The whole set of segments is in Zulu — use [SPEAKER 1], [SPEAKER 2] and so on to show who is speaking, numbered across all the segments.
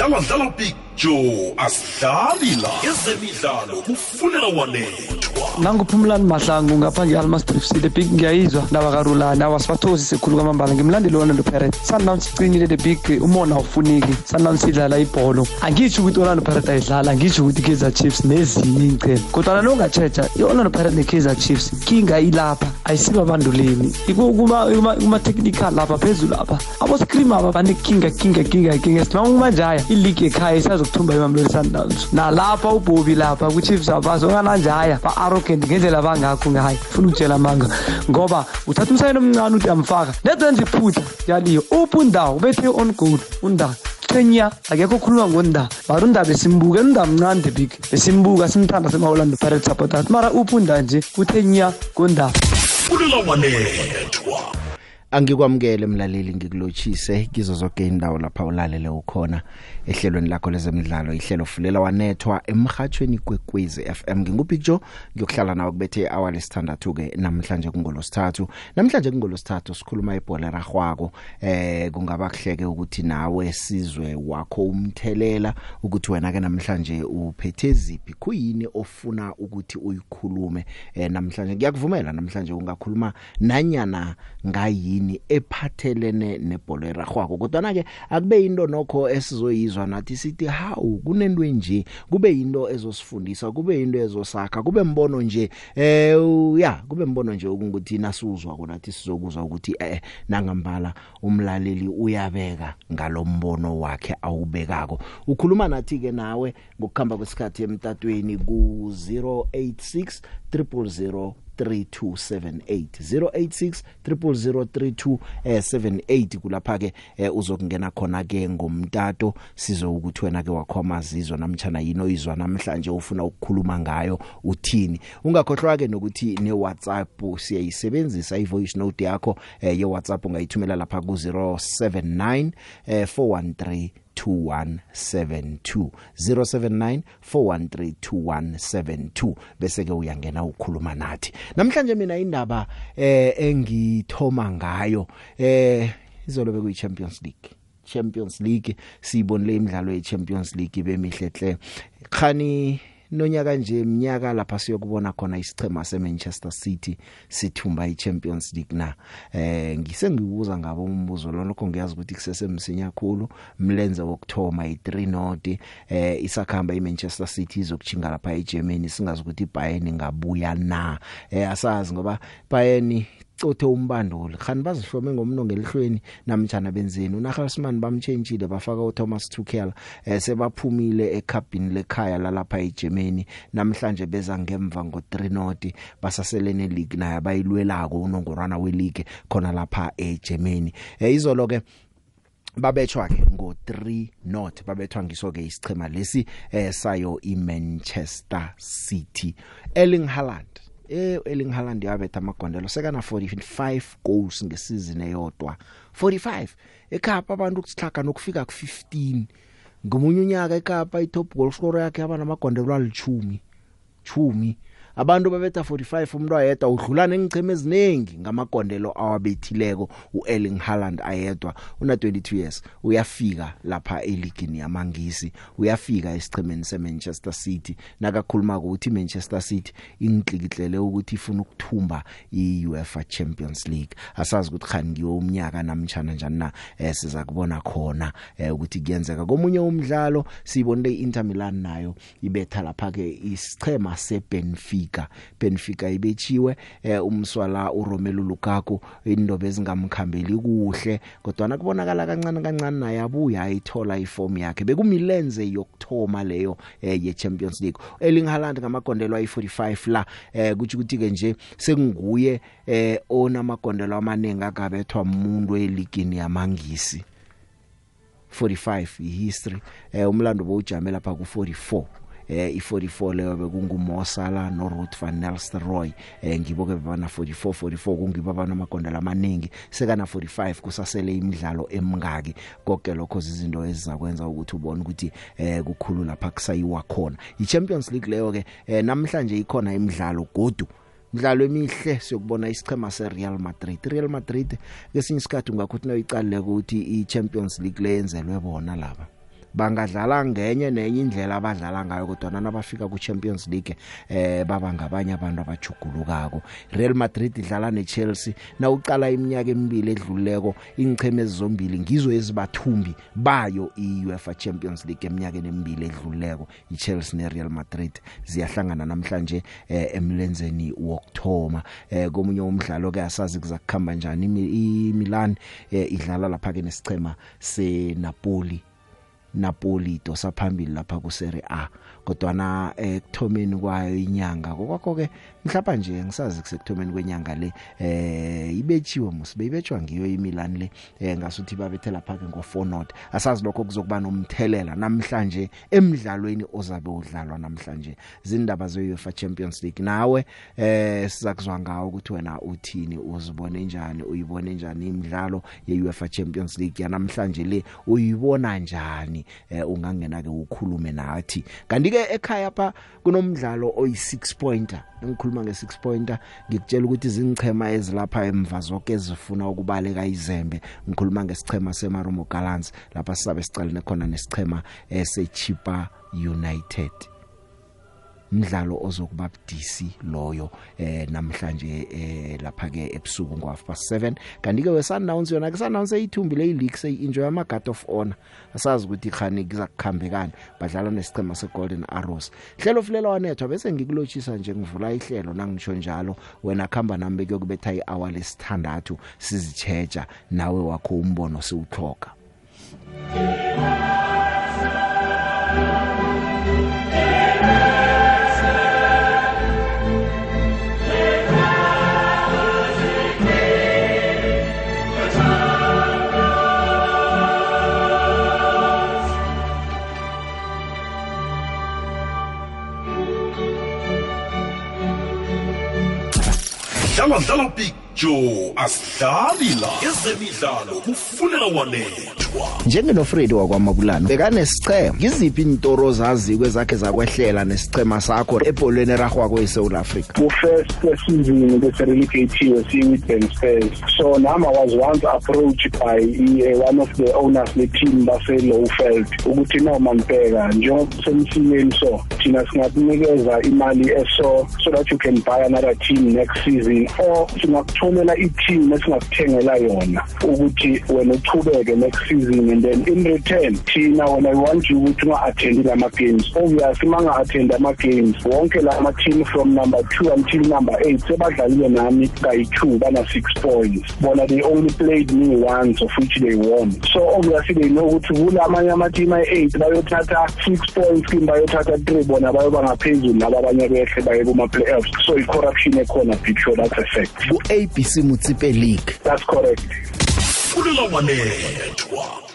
[SPEAKER 1] sidlala dlala picture asidlali la ezemidlalo kufunela wanethwa
[SPEAKER 2] nanguphumlani mahlangu ngapha nge-almas drifsile big ngiyayizwa. Ndaba karulani awasibathozi sekhulu kwamambala ngimlandeli orlando pirates sundown sicinile the big umona awufuniki sundown sidlala ibholo. Angitsho ukuthi orlando pirates ayidlala angitsho ukuthi i-kaizer chiefs nezinye iy'chelo kodwana nongatsheja i-orlando pirates ne-kaizer chiefs kinga ilapha ayisibabanduleni kuma-technical lapha phezulu apha aboscream aba banekinga kinga kinga kinga. Sithi mangumanjaya iligi ekhaya isazokuthumba imamlori sundowns nalapha ubobi lapha ku-chiefs abazo ongananjaya ba-arrogant ngendlela bangakho ngayo. Funa ukutshela amanga ngoba uthatha umsayini omncane uthi amfaka nezenza iphutha yaliyo. Uphi undawo? Ubethe on goal undaba tenya akekho okhuluma ngonda mara undaba besimbuka unda mncane the big. Besimbuka simthanda sema-orlando pirate supporters. Mara uphi unda nje? Uthenya ngondaba.
[SPEAKER 1] Funela wanethwa
[SPEAKER 3] angikwamukele mlaleli ngikulochise kizo zonke indawo lapha ulalele ukhona ehlelweni lakho lezemidlalo. Ihlelo fulela wanethwa emhathweni kwekwezi FM ngingupicture ngiyokuhlala nawe kubethe hour lesithandathu ke namhlanje kungolosithathu. Namhlanje kungolosithathu sikhuluma ibhola ragwako eh kungaba kuhleke ukuthi nawe sizwe wakho umthelela ukuthi wena ke namhlanje uphethe ziphi kuyini ofuna ukuthi uyikhulume eh namhlanje. Ngiyakuvumela namhlanje ungakhuluma nanyana ngayi yini ephathelene nebhola eragwako kodwa ke akube into nokho esizoyizwa nathi sithi hawu kunento nje kube into ezosifundisa kube into ezosakha kube mbono nje eh ya kube mbono nje ukuthi nasuzwa konathi sizokuzwa ukuthi eh nangambala umlaleli uyabeka ngalombono wakhe awubekako. Ukhuluma nathi ke nawe ngokukhamba kwesikhathi emtatweni ku 086 000 3278 086 kulapha ke eh, uzokungena khona ke ngomtato. Sizo ukuthi wena ke wakhoma zizwa namtjana yino izwa namhlanje ufuna ukukhuluma ngayo uthini. Ungakhohlwa ke nokuthi ne WhatsApp siyayisebenzisa i voice note yakho eh, ye WhatsApp ungayithumela lapha ku 079 eh, 413 2172 0794132172 bese ke uyangena ukukhuluma nathi. Namhlanje mina indaba eh engithoma ngayo eh izolo bekuyi Champions League. Champions League siyibonile imidlalo ye Champions League bemihlehle khani nonyaka nje iminyaka lapha siyokubona khona isichema seManchester City sithumba iChampions League na. Eh ngisengibuza ngabo umbuzo lo lokho ngiyazi ukuthi kusesemsinya kakhulu mlenze wokthoma i3 not eh isakhamba iManchester City izokujinga lapha eGermany singazi ukuthi iBayern ngabuya na. Eh asazi ngoba Bayern cothe umbanduli. Khani bazihlome ngomnongo elihlweni namtjana benzeni? uNagelsmann bamchangile bafaka uThomas Tuchel eh sebaphumile eCupini lekhaya lalapha eGermany namhlanje beza ngemva ngo3 not basaselene league naye abayilwelako unongorwana weleague khona lapha eGermany eh izolo ke babethwa ke ngo 3 not babethwa ngiso ke isichema lesi eh sayo iManchester City. Erling Haaland eh Erling Haaland yabetha amagondelo sekana 45 goals ngesizini eyodwa. 45 ekhapa abantu ukusihlaga nokufika ku15 ngomunye unyaka eKapa itop goal scorer yakhe yaba namagondelo alichumi chumi abantu babetha 45 umuntu ayedwa udlulana engicheme eziningi ngamagondelo awabethileko uErling Haaland ayedwa una 22 years uyafika lapha eligini yamangisi uyafika esichemeni seManchester City. Nakakhuluma ukuthi Manchester City ingiklikihlele ukuthi ifuna ukuthumba iUEFA Champions League. Asazi ukuthi khani ngiyo umnyaka namtjana njani na eh, siza kubona khona eh, ukuthi kuyenzeka. Komunye umdlalo sibonile iInter Milan nayo ibetha lapha ke isichema seBenfica. Benfica Benfica ibechiwe eh, umswala uRomelu Lukaku. Indobe ezingamkhambeli kuhle kodwa nakubonakala kancane kancane naye abuya ayithola iform yakhe. Bekumilenze yokthoma leyo eh, ye Champions League. Erling Haaland ngamagondelo ayi45 la eh, kuthi ukuthi ke nje sekunguye eh, onamagondelo amanengi akabethwa umuntu eligini yamangisi. 45 ihistory. Eh umlando bowujame lapha ku 44 eh i44 leyo bekungumosala no Ruth van Nistelrooy. Eh ngibo ke bana 44 44 kungiba bana amagondela amaningi. Sekana 45 kusasele imidlalo emngaki. Konke lokho izinto ezizakwenza ukuthi ubone ukuthi eh kukhulu lapha kusayiwa khona. iChampions League leyo ke eh, namhlanje ikhona imidlalo godu. Mdlalo emihle siyokubona isichema seReal Madrid. Real Madrid kesinye isikhathi ungakhuthi noyicalile ukuthi iChampions League leyenzelwe bona laba. Bangadlala ngenye nenye indlela abadlala ngayo kodwa nabafika ku Champions League eh baba ngabanye abantu abajugulukako Real Madrid idlala neChelsea. Na uqala iminyaka emibili edluleko ingcheme ezizombili ngizo ezibathumbi bayo iUEFA Champions League eminyakeni emibili edluleko iChelsea neReal Madrid. Ziyahlangana namhlanje eh, emlenzeni wokthoma eh, komunye umdlalo ke asazi kuzakukhamba njani iMilan eh, idlala lapha ke nesichema seNapoli. Napoli dosa phambili lapha ku Serie A kodwa na ekuthomeni kwayo inyanga kokwakho ke mhlapa nje ngisazi kusekuthomeni kwenyanga le eh ibethiwe musibe ibetshwa ngiyo iMilan le eh ngasuthi babethela phake ngo4 not asazi lokho kuzokuba nomthelela namhlanje emidlalweni ozabe udlalwa namhlanje. Zindaba zeUEFA Champions League. Nawe eh sizakuzwa ngawo ukuthi wena uthini uzibone njani uyibone njani imidlalo yeUEFA Champions League? Yanamhlanje le uyibona njani? Eh ungangena ke ukhulume nathi. Kanti ke ekhaya pha kunomdlalo oyi6 pointer. Ngikhuluma nge6 pointer ngikutshela ukuthi izinchema ezilapha emva zonke ezifuna ukubaleka izembe. Ngikhuluma ngesichema seMarumo Gallants lapha sisabe sicalene khona nesichema eseChipa United. Umdlalo ozokuba budisi loyo eh namhlanje eh lapha ke ebusuku ngo half past 7 kanti ke we Sundowns yona ke Sundowns eyithumbi le league say enjoy ama guard of honor. Asazi ukuthi khani kuzakukhambekani badlala nesichema se Golden Arrows. Hlelo fulela wanethwa bese ngikulochisa nje ngivula ihlelo nangisho njalo wena khamba nami bekuyokubetha ihour lesithandathu sizichecha nawe wakho umbono siwuthloka
[SPEAKER 1] dlala dlala big joe asidlali la ezemidlalo kufunela wanethwa
[SPEAKER 3] njengenofredi wakwamabulano bekanesichema ngiziphi intoro zazi kwezakhe zakwehlela nesichema sakho ebholweni eragwako eSouth Africa
[SPEAKER 4] ku-first season bese-relegatiwe siyi-witban stairs so nama was once approached by uh, one of the owners le-team base-lowfeld ukuthi noma mpeka njengoba semsimeni so thina singakunikeza imali eso so that you can buy another team next season. Or singakutholela i-team esingakuthengela yona ukuthi wena uchubeke next season and then in return thina wena we want you ukuthi unga-attendi lama-games obviously uma nga-attendi ama-games wonke lama-team from number two until number eight sebadlalile nami kayi-two bana-six points. Bona they only played me once of which they won. So obviously they know ukuthi kula amanye ama-team ayi-eight bayothatha six points kimi bayothatha three bona bayoba ngaphezulu laba abanye behle baye kuma-playoffs. So i-corruption ekhona big sure that's a fact
[SPEAKER 3] ku-ABC Mutsipe League.
[SPEAKER 4] That's correct.
[SPEAKER 1] Kufunela wanethwa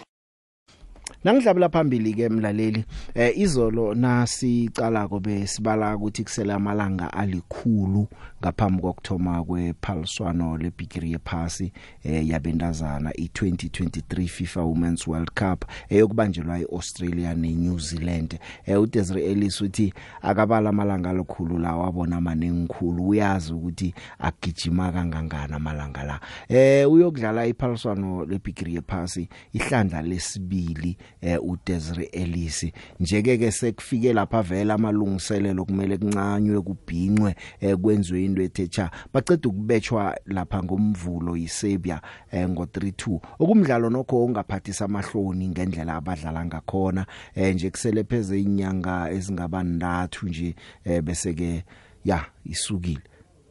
[SPEAKER 3] Nangidlabela phambili ke emlaleli eh izolo nasicala kobe sibala ukuthi kusela amalanga alikhulu ngaphambi kokthoma kwephaliswano lebigiri yephasi eh yabendazana i2023 FIFA Women's World Cup eyokubanjelwa eAustralia neNew Zealand. Eh uDesiree Ellis uthi akabala amalanga alikhulu la wabona manengikhulu uyazi ukuthi agijima kangangani amalanga la. Eh uyokudlala iphaliswano lebigiri yephasi ihlandla lesibili eh uDesiree Ellis. Njeke ke sekufike lapha vela amalungiselelo kumele kuncanywe kubhinqwe eh kwenziwe into ethecha baceda ukubetshwa lapha ngomvulo yiSerbia eh ngo 3-2 okumdlalo nokho ongaphathisa amahloni ngendlela abadlala ngakhona eh nje kusele pheze inyanga ezingaba ndathu nje eh bese ke ya isukile.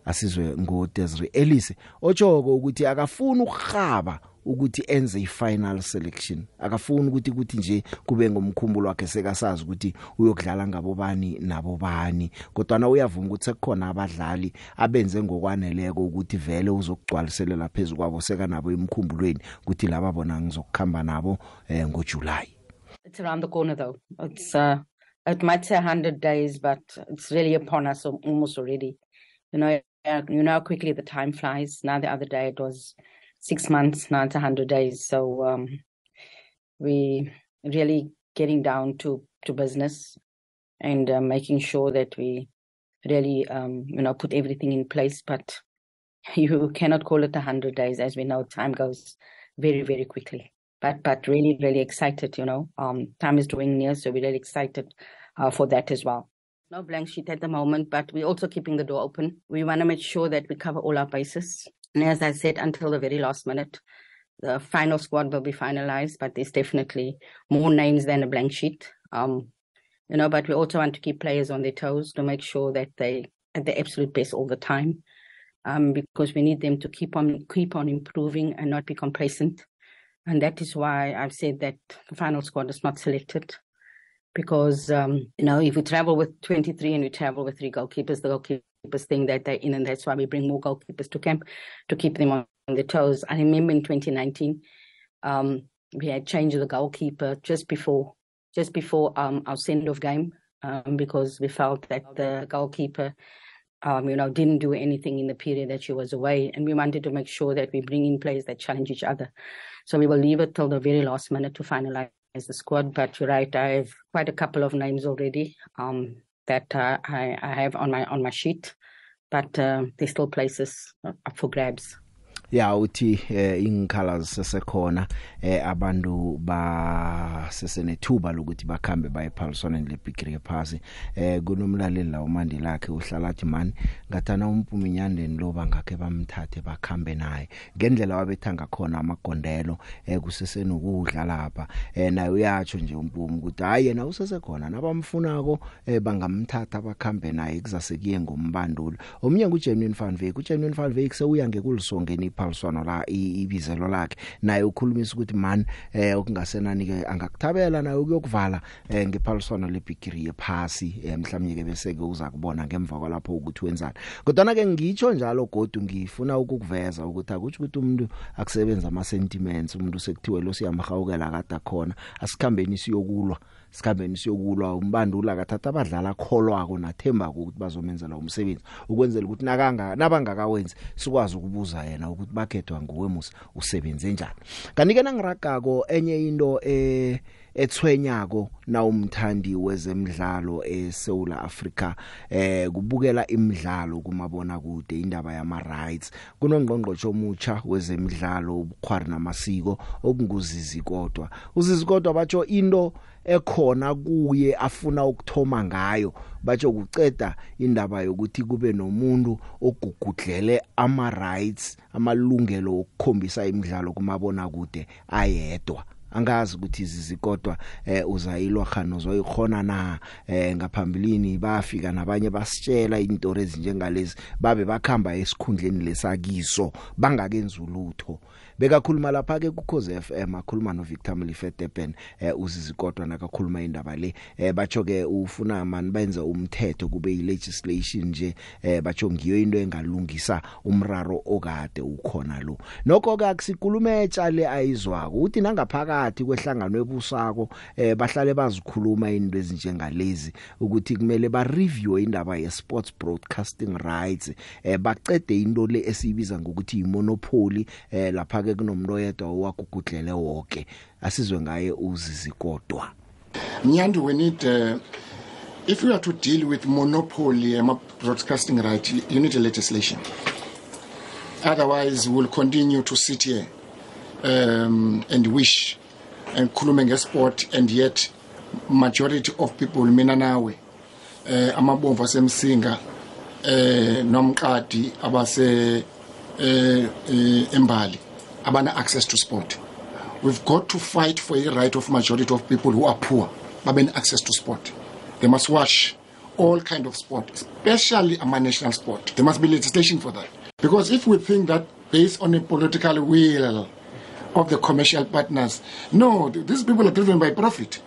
[SPEAKER 3] Asizwe ngo Desiree Ellis ochoko ukuthi akafuni ukukhaba ukuthi enze ifinal selection akafuni ukuthi kuthi nje kube ngomkhumbulo wakhe sekasazi ukuthi uyokudlala ngabobani nabobani kodwa na uyavuma ukuthi sekukhona abadlali abenze ngokwaneleko ukuthi vele uzokugcwaliselela phezulu kwabo seka nabo emkhumbulweni ukuthi laba bona ngizokukhamba nabo eh, ngoJuly
[SPEAKER 5] It's around the corner, though. It's uh, it might say 100 days, but it's really upon us al- almost already. You know, uh, you know how quickly the time flies. Now the other day it was six months. Now it's 100 days. So um, we really getting down to to business and uh, making sure that we really um, you know put everything in place. But you cannot call it 100 days, as we know time goes very very quickly. but but really really excited. You know, um, time is drawing near, so we're really excited uh, for that as well. No blank sheet at the moment, but we're also keeping the door open. We want to make sure that we cover all our bases. And as I said, until the very last minute, the final squad will be finalized, but there's definitely more names than a blank sheet. Um, you know, but we also want to keep players on their toes to make sure that they at the absolute best all the time. Um, because we need them to keep on keep on improving and not be complacent. And that is why I've said that the final squad is not selected. Because um, you know, if we travel with 23 and we travel with three goalkeepers, the goalkeepers think that they're in, and that's why we bring more goalkeepers to camp to keep them on their toes. I remember in 2019, um, we had changed the goalkeeper just before just before um, our send-off game um, because we felt that the goalkeeper, um, you know, didn't do anything in the period that she was away, and we wanted to make sure that we bring in players that challenge each other. So we will leave it till the very last minute to finalize the squad. But you're right, I have quite a couple of names already um, that uh, I, I have on my on my sheet, but uh, there's still places up for grabs.
[SPEAKER 3] Ya uthi eh, ingikhala zisesekhona eh, abantu ba sesenethuba lokuthi bakhambe baye ephaliswaneni lebigiri yephasi eh kunomlaleli la umandi lakhe uhlalathi man ngathana umpumi nyandeni lo bangakhe bamthathe bakhambe naye. Ngendlela wabethanga khona amagondelo eh kusesenokudla lapha. Eh naye uyatsho nje umpumi ukuthi hayi yena usesekhona nabamfunako eh bangamthatha bakhambe naye kuzasekuye ngombandulo omnyango uGenuine Van Wyk uGenuine Van Wyk sewuya ngekulisongeni iphaliswano la ibizelo lakhe. Naye ukhulumisa ukuthi man eh okungasenani ke angakuthabela naye ukuyokuvala eh ngephaliswano lebigiri yephasi eh, mhlawumnye ke bese ke uza kubona ngemva kwalapho ukuthi wenzani. Kodwa ke ngitsho njalo godu ngifuna ukukuveza ukuthi akuthi ukuthi umuntu akusebenza ama sentiments umuntu sekuthiwe lo siyamhawukela kade khona asikhambeni siyokulwa. Sikhambeni siyokulwa umbandula akathatha abadlala kholwako nathemba ukuthi bazomenzela umsebenzi ukwenzela ukuthi nakanga nabangakawenzi sikwazi ukubuza yena ukuthi bakhethwa nguwe musa usebenze njani. Kanike nangiragako enye into eh ethwenyako na umthandi wezemidlalo eSouth Africa eh kubukela imidlalo kumabona kude indaba yama rights kunongqongqosho omutsha wezemidlalo ubukhwari namasiko okunguzizi kodwa uzizi kodwa batsho into ekhona kuye afuna ukuthoma ngayo. Batsho kuceda indaba yokuthi kube nomuntu ogugudlele ama rights amalungelo okukhombisa imidlalo kumabona kude ayedwa. Angazi ukuthi izizikodwa eh uzayilwa khano zoyikhona na? Eh ngaphambilini bafika nabanye basitshela into ezinjengalezi babe bakhamba esikhundleni lesakiso bangakenza ulutho. Bekakhuluma lapha ke kukhoze FM akhuluma no Victor Mlifetepen eh uzizikodwa nakakhuluma indaba le. Eh batsho ke ufuna man benze umthetho kube ilegislation nje eh batsho ngiyo into engalungisa umraro okade ukhona lo. Nokho ke akusikhulume etshale ayizwako uthi nangaphakathi kwehlangano ebusako eh bahlale bazikhuluma into ezinjengalezi ukuthi kumele ba review indaba ye sports broadcasting rights eh bacede into le esibiza ngokuthi imonopoly eh lapha ke kunomuntu oyedwa owagugudlele wonke asizwe ngaye uzizikodwa
[SPEAKER 6] Mnyandi we need uh, if we are to deal with monopoly um, broadcasting right you- you need a legislation. Otherwise we'll continue to sit here um, and wish and khulume ngesport and yet majority of people mina nawe eh amabomvu asemsinga eh nomqadi abase eh, embali abana access to sport. We've got to fight for the right of majority of people who are poor baben access to sport. They must watch all kind of sport especially ama national sport. There must be legislation for that. Because if we think that based on a political will of the commercial partners no th- these people are driven by profit.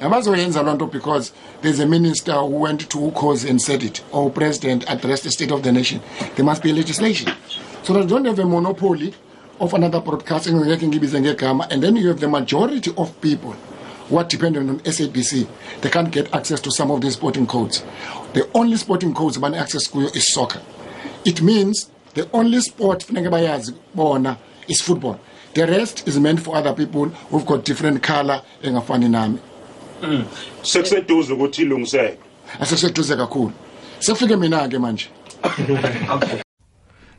[SPEAKER 6] Abazoyenza loo nto because there's a minister who went to ukhozi and said it or president addressed the state of the nation. There must be legislation. So that you don't have a monopoly of another broadcasting ngeke ngibize ngegama and then you have the majority of people who are dependent on SABC they can't get access to some of these sporting codes. The only sporting codes bane access kuyo is soccer. It means the only sport funeke bayazi bona is football. The rest is meant for other people who've got different color engafani nami.
[SPEAKER 1] Sekuseduze ukuthi ilungiseke.
[SPEAKER 6] Aseseduze kakhulu. Sekufike mina ke manje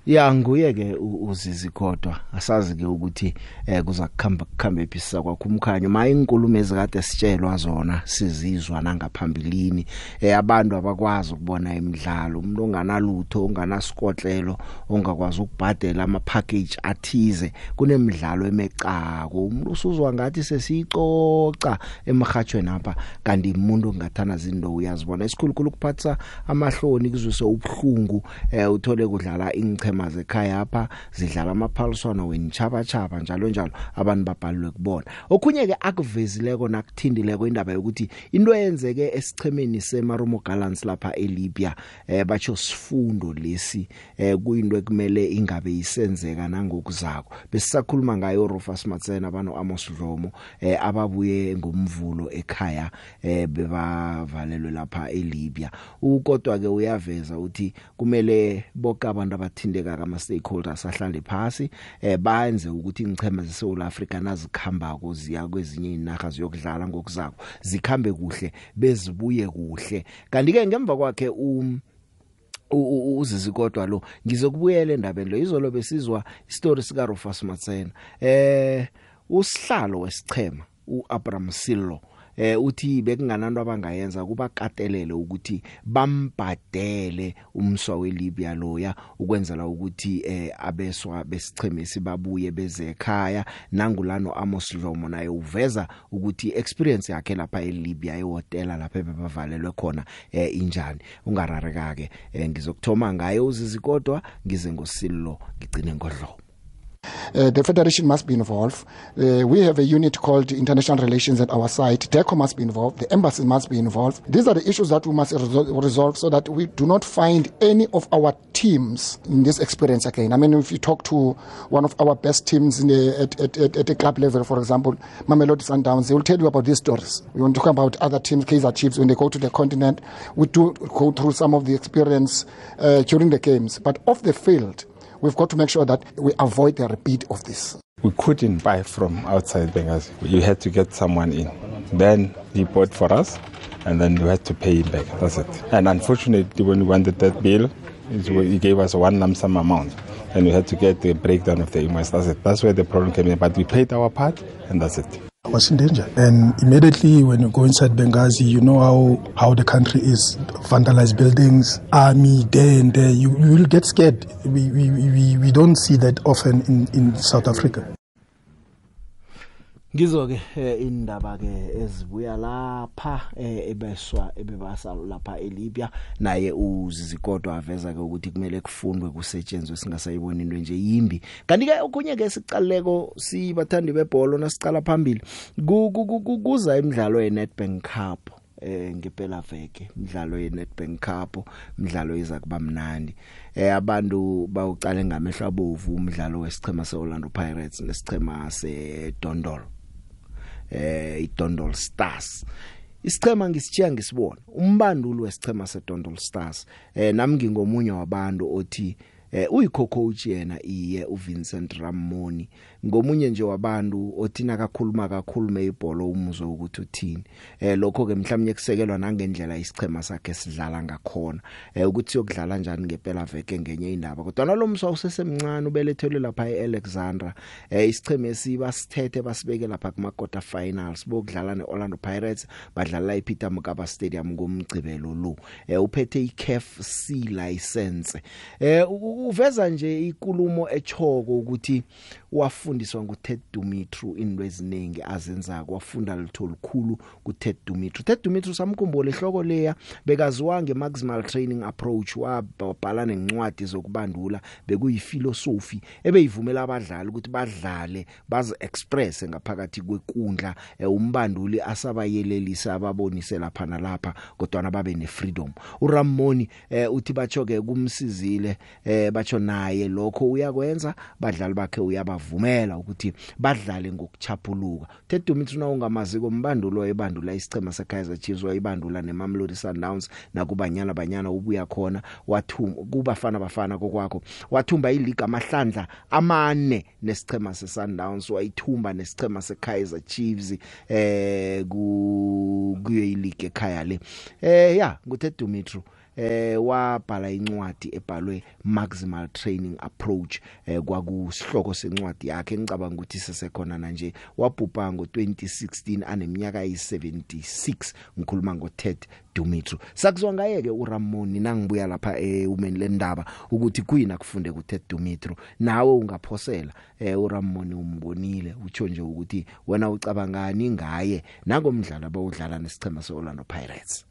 [SPEAKER 3] Ya nguye ke u- uzizi kodwa asazi ke ukuthi eh kuza kukhamba kukhamba ephisa kwakho umkhanyo. Maye inkulumo ezikade sitshelwa zona sizizwa nangaphambilini eh abantu abakwazi ukubona imidlalo umuntu onganalutho onganasikotlelo ongakwazi ukubhadela ama package athize kunemidlalo emecako. Umuntu usuzwa ngathi sesicoca emhathweni apha kanti umuntu ongathana zindo uyazibona. Esikhulukhulu kuphatha amahloni kuzwise ubhlungu eh uthole kudlala ingchema zekhaya apha zidlala amaphaliswana wenchaba chaba njalo njalo abantu babhalwe kubona. Okunye ke akuvezileko nakuthindileko indaba yokuthi into eyenzeke esichemeni seMarumo Gallants lapha eLibya eh batsho sifundo lesi eh kuyinto ekumele ingabe isenzeka nangokuzako besisakhuluma ngayo Rufus Matsena bano Amos Dlomo eh ababuye ngomvulo ekhaya eh bebavalelwe lapha eLibya. Ukodwa ke uyaveza uthi kumele bonke abantu abathindeka kama stakeholders ahlale phasi eh bayenze ukuthi ingchema zeSouth Africa nazikhamba kuziya kwezinye inaga ziyokudlala ngokuzako zikhambe kuhle bezibuye kuhle. Kanti ke ngemva kwakhe um uzizi kodwa lo ngizokubuyela endabeni lo izolo besizwa istory sika Rufus Matsena. Eh usihlalo wesichema uAbraham Sillo eh uthi bekungananto abangayenza kuba katelele ukuthi bambhadele umswa weLibya loya ukwenzela ukuthi eh abeswa besichemesi babuye beze ekhaya. Nangulano Amos Dlomo naye uveza ukuthi experience yakhe lapha eLibya ehotela lapha bebavalelwe khona eh injani. Ungarareka ke eh, ngizokuthoma ngaye uzizi kodwa ngize ngosillo ngigcine ngodlomo.
[SPEAKER 6] Uh, the federation must be involved. Uh, we have a unit called international relations at our site. DECO must be involved. The embassy must be involved. These are the issues that we must resol- resolve so that we do not find any of our teams in this experience again. I mean, if you talk to one of our best teams in the, at, at, at, at the club level, for example, Mamelodi Sundowns, they will tell you about these stories. We want to talk about other teams, Kaiser Chiefs, when they go to the continent. We do go through some of the experience uh, during the games. But off the field, we've got to make sure that we avoid the repeat of this.
[SPEAKER 7] We couldn't buy from outside Benghazi. You had to get someone in. Then he bought for us, and then we had to pay him back. That's it. And unfortunately, when we wanted that bill, he gave us one lump sum amount, and we had to get the breakdown of the invoice. That's it. That's where the problem came in. But we paid our part, and that's it.
[SPEAKER 8] I was in danger. And immediately when you go inside Benghazi, you know how, how the country is vandalized buildings, army, there and there. You, you will get scared. We, we, we, we don't see that often in, in South Africa.
[SPEAKER 3] Ngizo ke eh, indaba ke ezibuya lapha eh, ebeswa ebebasa lapha eLibya. Naye uzizikodwa aveza ke ukuthi kumele kufundwe kusetshenzwe singasayiboni into nje yimbi. Kanti ke okunye ke sicaleko sibathandi bebhola nasicala phambili Ku- ku- ku- ku- kuza imidlalo yeNetbank Cup eh ngempela veke imidlalo yeNetbank Cup imidlalo iza kuba mnandi. Eh abantu bawucala ngamehlo abovu umdlalo wesichema seOrlando Pirates nesichema seDondolo. Eh iDondol Stars. Isichema ngisitshiya ngisibona umbanduli wesichema seDondol Stars eh nami ngingomunye wabantu othi eh uyikho coach yena iye uVincent Ramoni. Ngomunye nje wabantu othina kakhuluma kakhulu ibhola umuzwe ukuthi uthini. Eh lokho ke mhlawumnye kusekelwa nangendlela isichema sakhe sidlala ngakhona. Eh ukuthi yokudlala njani ngempela veke ngenye indaba. Kodwa nalomswa usesemncane ubelethelwe lapha eAlexandra eh isicheme esiba sithethe basibeke lapha kuma quarter finals. Bokudlala neOrlando Pirates badlala ePeter Mokaba Stadium ngomgcibelo lo. Eh uphethe iCAF C license. Eh u- uveza nje ikulumo echoko ukuthi wafundiswa nguTed Dumitru into eziningi azenza kwafunda litho likhulu kuTed Dumitru. Ted Dumitru samkhumbula ehloko leya bekaziwa ngemaximal training approach wabhala nencwadi zokubandula bekuyifilosofi ebeyivumela abadlali ukuthi badlale bazi express ngaphakathi kwekundla eh, umbanduli asabayelelisa ababonise lapha nalapha kodwa babe nefreedom. uRamoni eh, uthi bachoke kumsizile eh bacho naye lokho uyakwenza badlali bakhe uyabavumela ukuthi badlale ngokuchapuluka. Tedumitru na ungamaziko umbandulo ebandula isicema seKaizer Chiefs wayibandula neMamelodi Sundowns nakubanyana banyana ubuya khona wathuma kubafana bafana kokwakho wathumba ileague amahlandla amane nesicema seSundowns wayithumba nesicema seKaizer Chiefs eh ku kuye ileague ekhaya le. Eh ya nguTedumitru eh wabhala incwadi ebhalwe maximal training approach eh kwakusihloko sencwadi yakhe ngicabanga ukuthi sesekhona manje wabhubha ngo2016 aneminyaka eyi76 ngikhuluma ngoTed Dumitru. Sakuzwa ngaye ke uRamoni nangibuya lapha eumeni lendaba ukuthi kuyina kufunde kuTed Dumitru. Nawe ungaphosela eh uRamoni umbonile utsho nje ukuthi wena ucabangani ngaye nangomdlalo abawudlala nesicema seOrlando Pirates.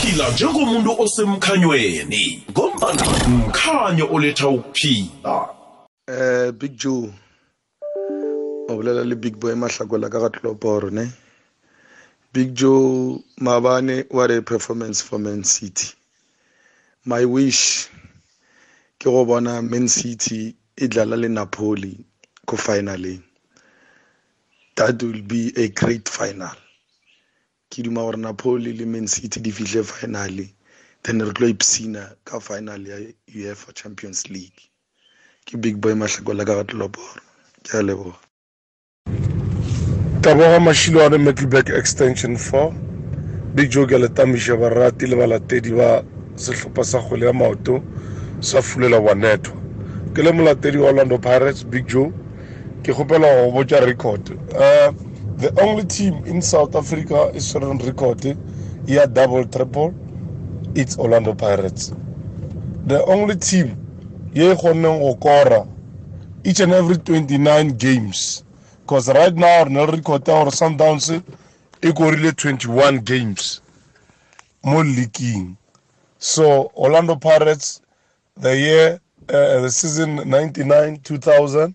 [SPEAKER 9] Phila njengomuntu osemkhanyweni ngombana mkhanyo oletha ukuphila.
[SPEAKER 10] Eh big joe obulela le big boy mahlakola ka gatloporo ne big joe mabane what a performance for man city. My wish ke go bona man city e dlala le napoli ko finaleng. That will be a great final. Ke duma gore napoli le man city di fihle finale then re tlo ipsina ka final ya uefa champions league. Ke big boy mahlakola ka gatloporo ke a leboga taboga mašilwane metalback extension 4 big joe ke letamiša barati le balatedi ba sehlopha sa kgwele ya maoto sa fulela wanetwa. Ke le molatedi wa orlando pirates big joe. Ke kgopela go botša record. Uh, the only team in south africa is tshwereng record. Ya double triple. It's orlando pirates. The only team ye kgonneng go kora each and every 29 games because right now le record gore sundowns e korile 21 games mo leaking so orlando pirates the year uh, the season 99 2000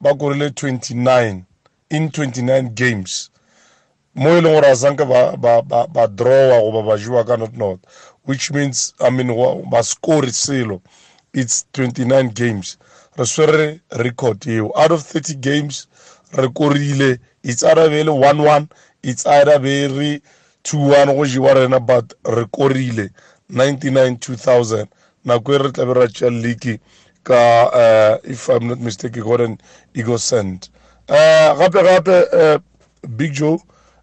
[SPEAKER 10] ba korile 29 in 29 games. Mo e leng gore a sanke ba, ba, ba, ba drawa goba ba jewa ka not not which means i mean ba score selo. It's 29 games. Re swere record eo. Out of 30 games re korile it's either be le 1-1 it's either be re 2-1 go jewa rena but re korile 99-2000 nako e re tlabe ra tšea league ka uh, if i'm not mistaken gordon ego send uh, gape gape uh, big joe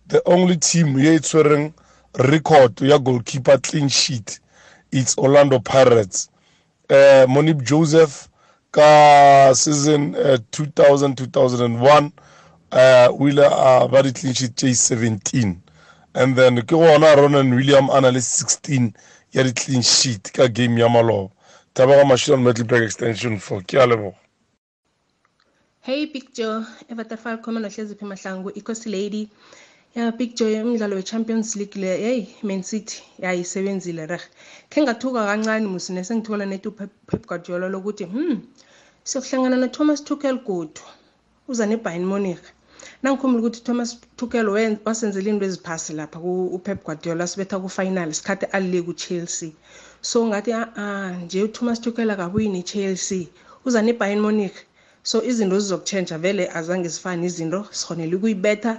[SPEAKER 10] the only team ye e tshwereng record ya goalkeeper clean sheet it's orlando pirates. Uh, monip joseph ka season uh, 2000-2001 uh, o ile a ba di-clean sheet tše 17 and then ke gona ronan william a na le 16 ya di-clean sheet ka game ya maloba. Tabaga machine metalback extension 4 ke a leboga.
[SPEAKER 11] Hey big joe. Evaterfal common ohleziphi mahlangu ikosi lady. Ya big joe umdlalo we-champions league le yeyi man city yayisebenzile reh khe ngathuka kancane musine sengithola netu pep guardiola lokuthi hmm siyokuhlangana nothomas tuchel godu uza nebayern munich. Nangikhumbula ukuthi thomas tuchel wasenzela into eziphasi lapha upep guardiola sibetha kufinal isikhathi alile ku-chelsea. So ngathi a-a nje uthomas tuchel akabuyi ne-chelsea uza nebayern munich. So izinto zizokutshentsha vele azange zifane izinto sikhonele ukuyibetha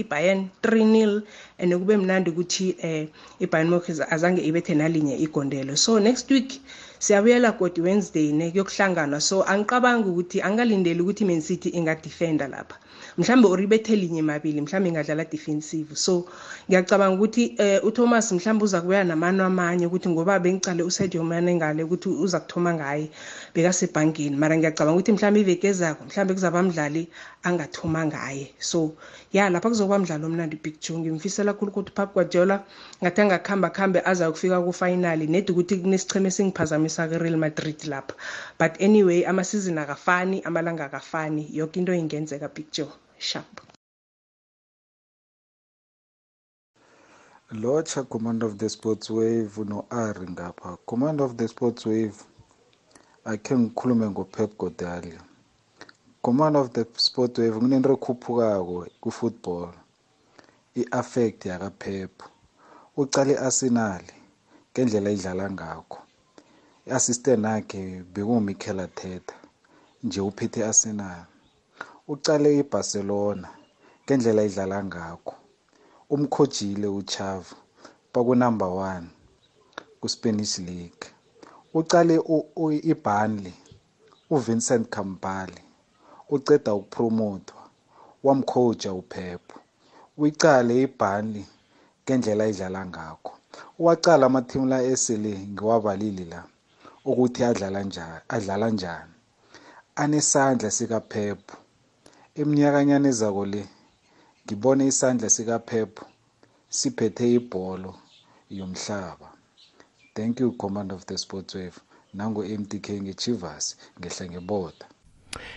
[SPEAKER 11] ibayern 3 nil and kube mnandi ukuthi um ibayern munich azange ibethe nalinye igondelo. So next week siyabuyela godi wednesday ne kuyokuhlanganwa. So angiqabangi ukuthi angalindeli ukuthi man city ingadefenda lapha. Mhlambe uribethe linye mabili mhlambe ingadlala defensive. So ngiyacabanga ukuthi eh, uthomas mhlambe uza kubuya namano amanye ukuthi ngoba bengicale usadio mane ngale ukuthi uza kuthoma ngaye bekasebhankini mara ngiyacabanga ukuthi mhlambe iveke ezako mhlambe kuzaba mdlali angathoma ngaye. So ya lapha kuzokuba mdlalo omnandi big joe ngimfisela khulu ukuthi upap guardiola ngathi angakuhamba kuhambe aza kufika kufinali nedi ukuthi kunesicheme esingiphazamisa ke-real madrid lapha. But anyway amasizini akafani amalanga akafani. Yoke into ingenzeka big joe sharp
[SPEAKER 12] lotsha command of the sports wave no-ari ngapha. Command of the sports wave akhe ngikhulume ngopep godalia command of the sport wave kunento ekhuphukako ku-football i-affect yakapep. Ucala i-arsenal ngendlela idlala ngakho. I-assistant yakhe bekumichael arteta nje uphethe i-arsenal. Ucale ibarcelona ngendlela idlala ngakho. Umkhojile uchavu bakunumber one ku-spanish league. Ucale iburnley uvincent campali uceda ukupromothwa wamkhoja uphepho uyicale iburnley ngendlela idlala ngakho. Wacala amathimu la esele ngiwabalile la ukuthi adlala njani. Anesandla sikaPep. Eminyakanyana ezako le ngibone isandla sikaPep siphethe ibholo yomhlaba. Thank you commander of the sports wave. Nango MTK ngechivas ngehla ngeboda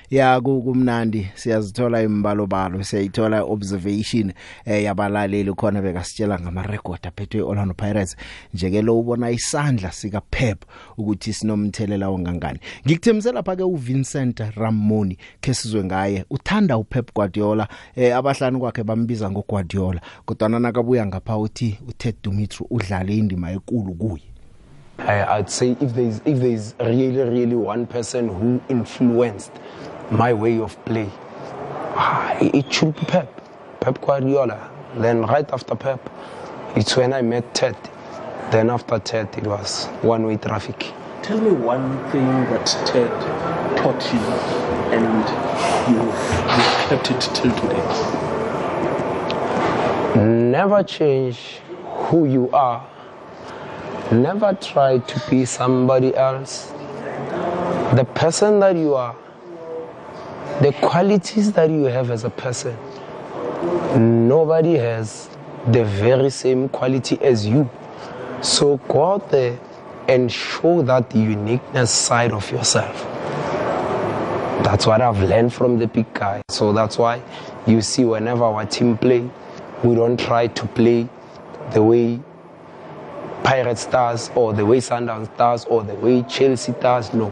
[SPEAKER 3] ya kumnandi. Siyazithola imbalo balo siyayithola observation eh yabalaleli khona bekasitshela ngama record aphethwe Orlando Pirates. Njeke lo ubona isandla sika Pep ukuthi sinomthelela ongangani ngikuthemisela phake uVincent Ramoni ke sizwe ngaye. Uthanda uPep Guardiola eh abahlanu kwakhe bambiza ngoGuardiola kodwa nakabuya ngapha uthi uTed Dumitru udlale indima enkulu kuye.
[SPEAKER 13] I, I'd say if there's if there's really really one person who influenced my way of play, ah, it should be Pep, Pep Guardiola. Then right after Pep, it's when I met Ted. Then after Ted, it was one-way traffic.
[SPEAKER 14] Tell me one thing that Ted taught you, and you've, you've kept it till today.
[SPEAKER 13] Never change who you are Never try to be somebody else. The person that you are, the qualities that you have as a person, nobody has the very same quality as you. So go out there and show that uniqueness side of yourself. That's what I've learned from the big guy. So that's why you see whenever our team play, we don't try to play the way Pirate Stars or the way Sundowns Stars or the way Chelsea Stars. No,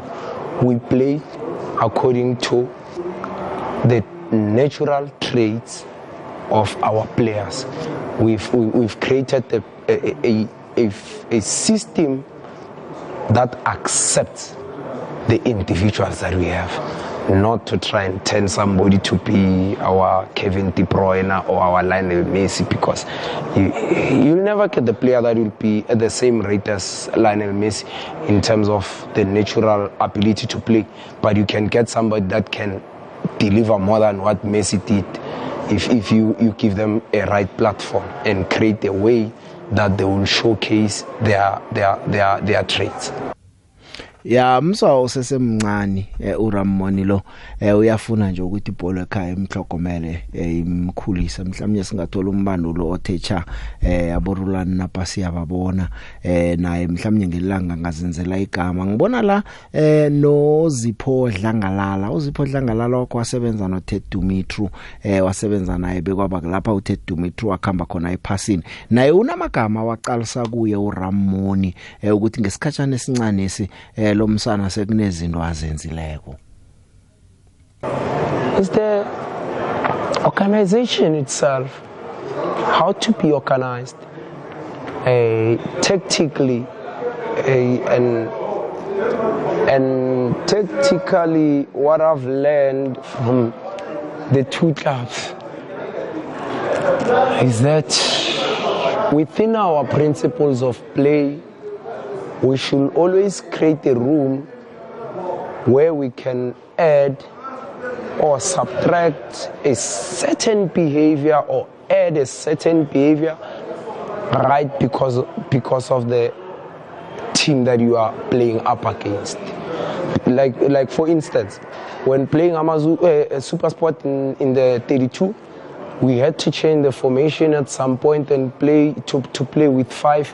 [SPEAKER 13] we play according to the natural traits of our players. We've, we, we've created a, a, a, a, system that accepts the individuals that we have not to try and turn somebody to be our Kevin De Bruyne or our Lionel Messi because you, you'll never get the player that will be at the same rate as Lionel Messi in terms of the natural ability to play. But you can get somebody that can deliver more than what Messi did if, if you, you give them a right platform and create a way that they will showcase their, their, their, their traits.
[SPEAKER 3] Ya mswa usesemncane eh, uRamoni lo eh, uyafuna nje ukuthi ibhola ekhaya imhlogomele eh, imkhulisa mhlawumnye singathola umbandulo othecha eh aborulani napasi yababona eh naye mhlawumnye ngelanga ngazenzela igama. Ngibona la eh noZipho Dlangalala uZipho Dlangalala wakwasebenza no Ted Dumitru eh wasebenza naye bekwaba lapha uTed Dumitru akhamba khona ephasini. Naye unamagama waqalisa kuye uRamoni eh, ukuthi ngesikhatshana esincane esi eh, lo msana sekunezinto azenzileko.
[SPEAKER 13] Is the organization itself how to be organized uh, tactically uh, and and tactically what I've learned from the two clubs is that within our principles of play we should always create a room where we can add or subtract a certain behavior or add a certain behavior right because because of the team that you are playing up against. Like like for instance when playing Amazu uh, Super Sport in, in the 32 we had to change the formation at some point and play to, to play with five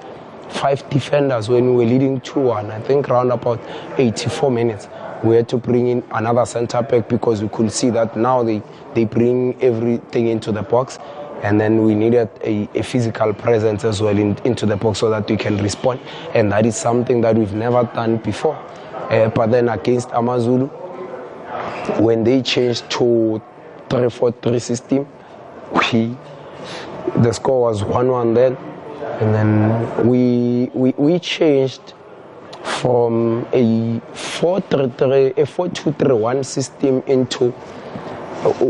[SPEAKER 13] five defenders when we were leading 2-1 I think around about 84 minutes we had to bring in another center back because we could see that now they, they bring everything into the box. And then we needed a, a physical presence as well in, into the box so that we can respond. And that is something that we've never done before. Uh, but then against Amazulu when they changed to 3-4-3 system we the score was 1-1 then. And then we we, we changed from a 4-3-3 a 4-2-3-1 system into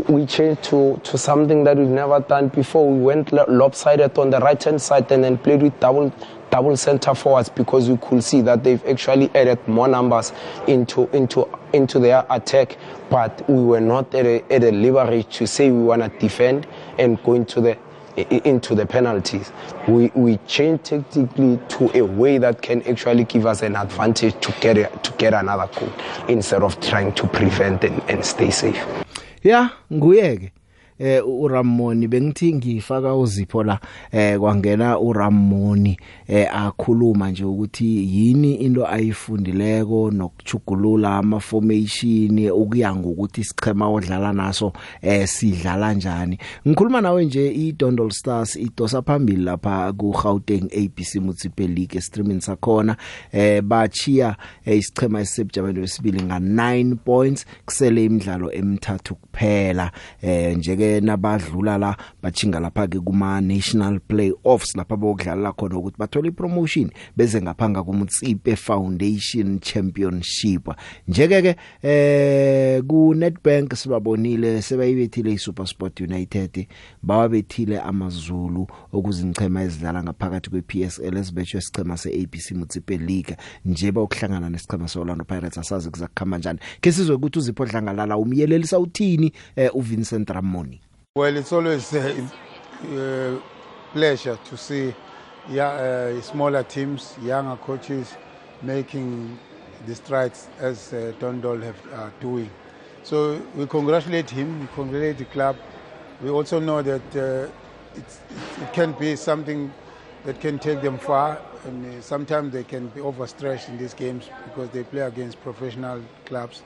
[SPEAKER 13] we changed to, to something that we've never done before. We went lopsided on the right hand side and then played with double double center forwards because we could see that they've actually added more numbers into into into their attack, but we were not at a, at a leverage to say we want to defend and go into the into the penalties, we, we change tactically to a way that can actually give us an advantage to get, a, to get another goal instead of trying to prevent and, and stay safe.
[SPEAKER 3] ya nguyeke eh uRamoni bengithi ngifaka uzipho la eh kwangena uRamoni eh akhuluma nje ukuthi yini into ayifundileko nokuchugulula ama formation ukuya ngokuthi isichema odlala naso eh sidlala kanjani ngikhuluma nawe nje iDondol Stars idosa phambili lapha ku Gauteng ABC Municipal League streaming sakhona eh bachiya eh, isichema esisebujameni wesibili nga 9 points kusele imidlalo emithathu kuphela eh njeke nabadlula la bachinga lapha ke kuma national playoffs lapha bokudlala khona ukuthi bathola ipromotion beze ngaphanga kumtsipe foundation championship. Njeke ke eh ku Nedbank sibabonile sebayibethile iSuperSport United bawabethile amazulu okuzinchema ezidlala ngaphakathi kwePSL esibetshwe isichema seABC Municipal League. Nje bayokuhlangana nesichema seOrlando Pirates asazi kuzakhamba kanjani ke sizwe ukuthi uzipho dlangalala umyelelisa uthini eh, uVincent Ramoni?
[SPEAKER 15] Well, it's always a uh, pleasure to see uh, smaller teams, younger coaches making the strides as uh, Dondol have are doing. So we congratulate him, we congratulate the club. We also know that uh, it can be something that can take them far, and uh, sometimes they can be overstretched in these games because they play against professional clubs.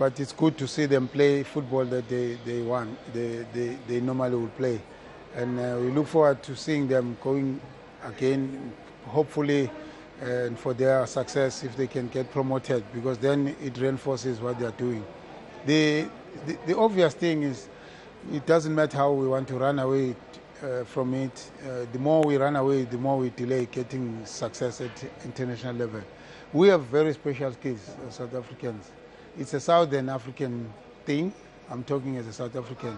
[SPEAKER 15] But it's good to see them play football that they, they want, they, they, they normally would play. And uh, we look forward to seeing them going again, hopefully, and for their success if they can get promoted, because then it reinforces what they are doing. The, the, the obvious thing is it doesn't matter how we want to run away uh, from it. Uh, the more we run away, the more we delay getting success at international level. We have very special skills South Africans. It's a Southern African thing. I'm talking as a South African.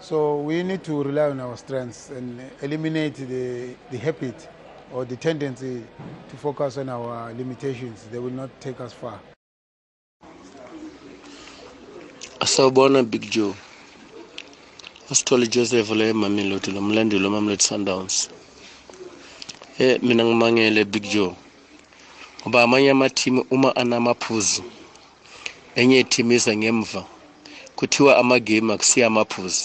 [SPEAKER 15] So we need to rely on our strengths and eliminate the, the habit or the tendency to focus on our limitations. They will not take us far.
[SPEAKER 16] Asawubona Big Joe. Asithole Joseph le Mamelodi lo mlandeli wa Mamelodi Sundowns. Eh mina ngimangele Big Joe. Ngoba amanye amateam uma anamaphuzu enye team iza ngemva kuthiwa amagame akusiya amaphuzu.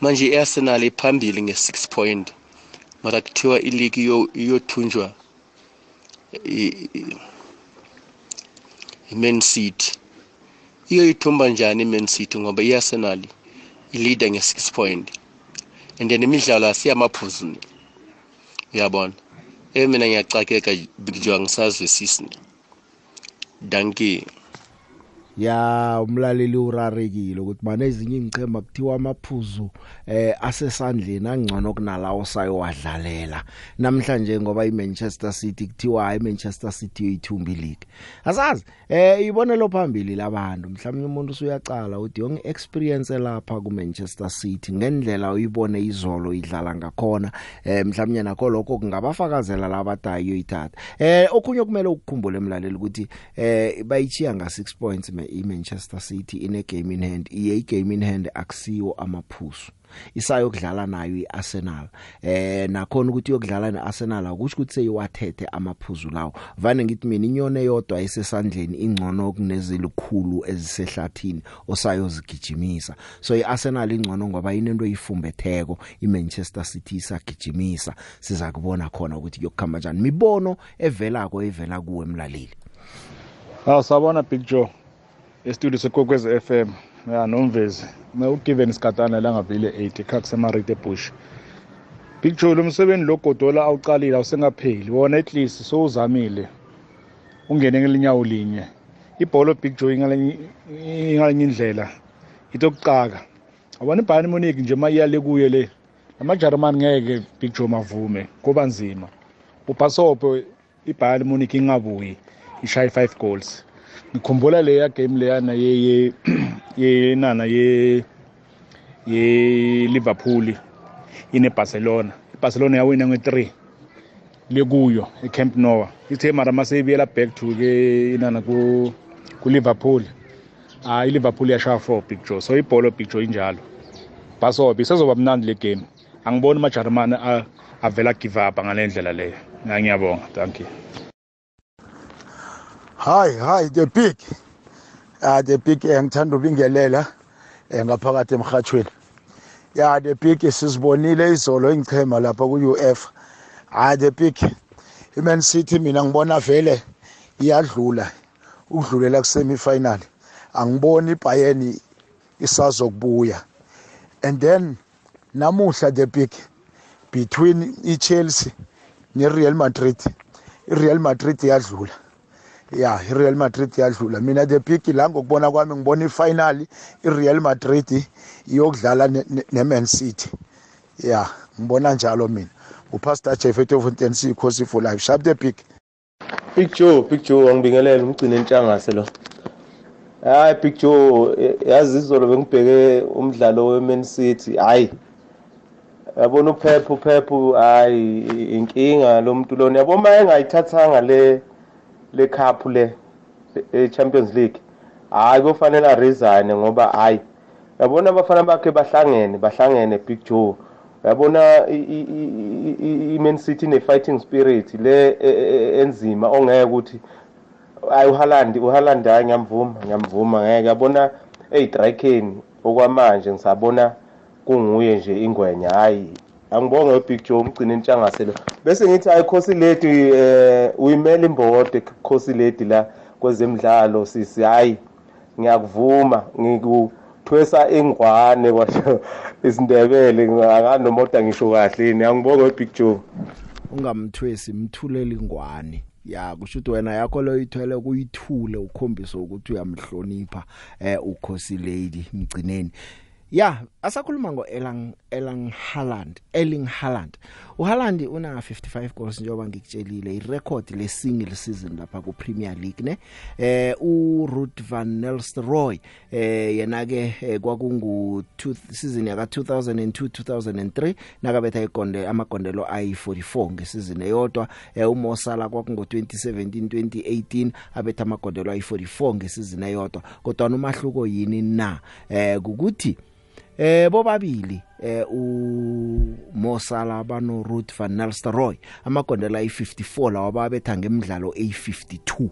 [SPEAKER 16] Manje iArsenal iphambili nge6 point. Mara kuthiwa iyo iyothunjwa iMan City. iyoyithumba njani iMan City ngoba iArsenal ileader nge6 point and then imidlalo asiyamaphuzu uyabona eh mina ngiyacakeka Big Joe angisazwisisi ni dankie
[SPEAKER 3] ya umlaleli urarekile ukuthi manje ezinye ingchema kuthiwa amaphuzu eh asesandleni angcono kunalawo sayo wadlalela namhlanje ngoba iManchester City kuthiwa iManchester City uyithumba ileague. Asazi eh ibonelo phambili labantu. Mhlawumnye umuntu usuyacala uthi yonke experience lapha kuManchester City ngendlela uyibone izolo idlala ngakhona eh mhlawumnye nakho lokho kungabafakazela labadayo ithatha eh okunye kumele ukukhumbule emlaleli ukuthi eh bayichiya nga 6 points me iManchester City ine game in hand. Iye game in hand akusiyo amaphuzu. Isayo kudlala nayo iArsenal. Eh nakhona ukuthi yokudlala neArsenal akusho ukuthi seyiwathethe amaphuzu lawo. Vane ngithi mina inyone yodwa isesandleni ingcono kunezilikhulu ezisehlathini osayo zigijimisa so iArsenal ingcono ngoba inento eyifumbetheko iManchester City isagijimisa. Siza kubona khona ukuthi kuyokhamba kanjani mibono evelako evela kuwe emlaleli.
[SPEAKER 17] Ah sabona Big Joe estudio sekwekwezi FM ya nomvezi. Na ugiven isikatana la ngavile 80 khak semarite bush Big Joe lo msebenzi logodola awuqalile awusengapheli. Wona at least sowuzamile ungene ngelinyawo linye. Ibhola Big Joe ingalenye ingalenye indlela. Itokucaka abona iBayern Munich nje mayiyale kuye le amaJarman ngeke Big Joe mavume kuba nzima. uBasopo iBayern Munich ingabuyi ishaye 5 goals. Ngikhumbula leya game leyana ye ye ye nana ye ye Liverpool ine Barcelona. iBarcelona yawina nge3 lekuyo eCamp Nou. Ithe mara masebiyela back to ke inana ku ku Liverpool. Ah iLiverpool yashaya 4 Big Joe. So ibhola Big Joe injalo. Basobe sezoba mnandi le game. Angiboni amajarimane a- avela give up ngale ndlela leyo. Ya, ngiyabonga thank you.
[SPEAKER 18] Hi, hi, the big. Ah, the big eh, ngithanda ubingelela eh, ngaphakathi emhathweni. Ya, the big sizibonile izolo ingchema lapha ku-UF. Ah, the big. iMan City mina ngibona vele iyadlula ukudlulela kusemi final. Angiboni iBayern isazokubuya. And then namuhla the big between iChelsea neReal Madrid. iReal Madrid yadlula. Ya iReal Madrid yadlula mina the big la ngokubona kwami ngibona ifinal iReal Madrid iyokudlala ne- ne- neMan City ya ngibona njalo mina upastor Jeff Etofontein sikhosi for life sharp the big
[SPEAKER 19] Big Joe, Big Joe angibingelele umgcini entshangase lo. Hayi Big Joe, yazi izolo bengibheke umdlalo weMan City. Hayi. Yabona uPep uPep hayi inkinga lo muntu lona. Yabo uma engayithathanga le le cup le e Champions League. Hayi kufanele a resign ngoba hayi. Yabona abafana bakhe bahlangene, bahlangene Big Joe. Yabona i-Man City ne fighting spirit le e- e- e- enzima ongeke ukuthi ayi uHaaland uHaaland hayi ngiyamvuma ngiyamvuma ngeke yabona eyidraken okwamanje ngisabona kunguye nje ingwenya hayi angibonge uBig Joe umgcini entshangase lo bese ngithi hayi khosi lady eh uyimela imbode khosi lady la kwezemidlalo sisi. Hayi ngiyakuvuma ngikuthwesa ingwane kwasho isindebele ngakanomoda ngisho kahle yini? Angibonge uBig Joe.
[SPEAKER 3] Ungamthwesi mthulele ingwane. Ya kusho ukuthi wena yakho lo ithwele kuyithule ukhombisa ukuthi uyamhlonipha eh ukhosi lady mgcineni. Ya asakhuluma ngo Erling Erling Haaland Erling Haaland. uHaaland una 55 goals njengoba ngikutshelile irecord le single season lapha ku Premier League ne? Eh uRuud van Nistelrooy eh yena ke eh, kwakungu two- season yaka 2002 2003 nakabetha igonde amagondelo ayi44 ngesizini eyodwa. Eh, uMo Salah kwakungo 2017 2018 abetha amagondelo ayi44 ngesizini eyodwa. Kodwa umahluko yini na? Eh ukuthi Eh bobabili eh u Mo Salah bano Ruud van Nistelrooy amagondelo ayi54 lawa babetha ngemidlalo ayi52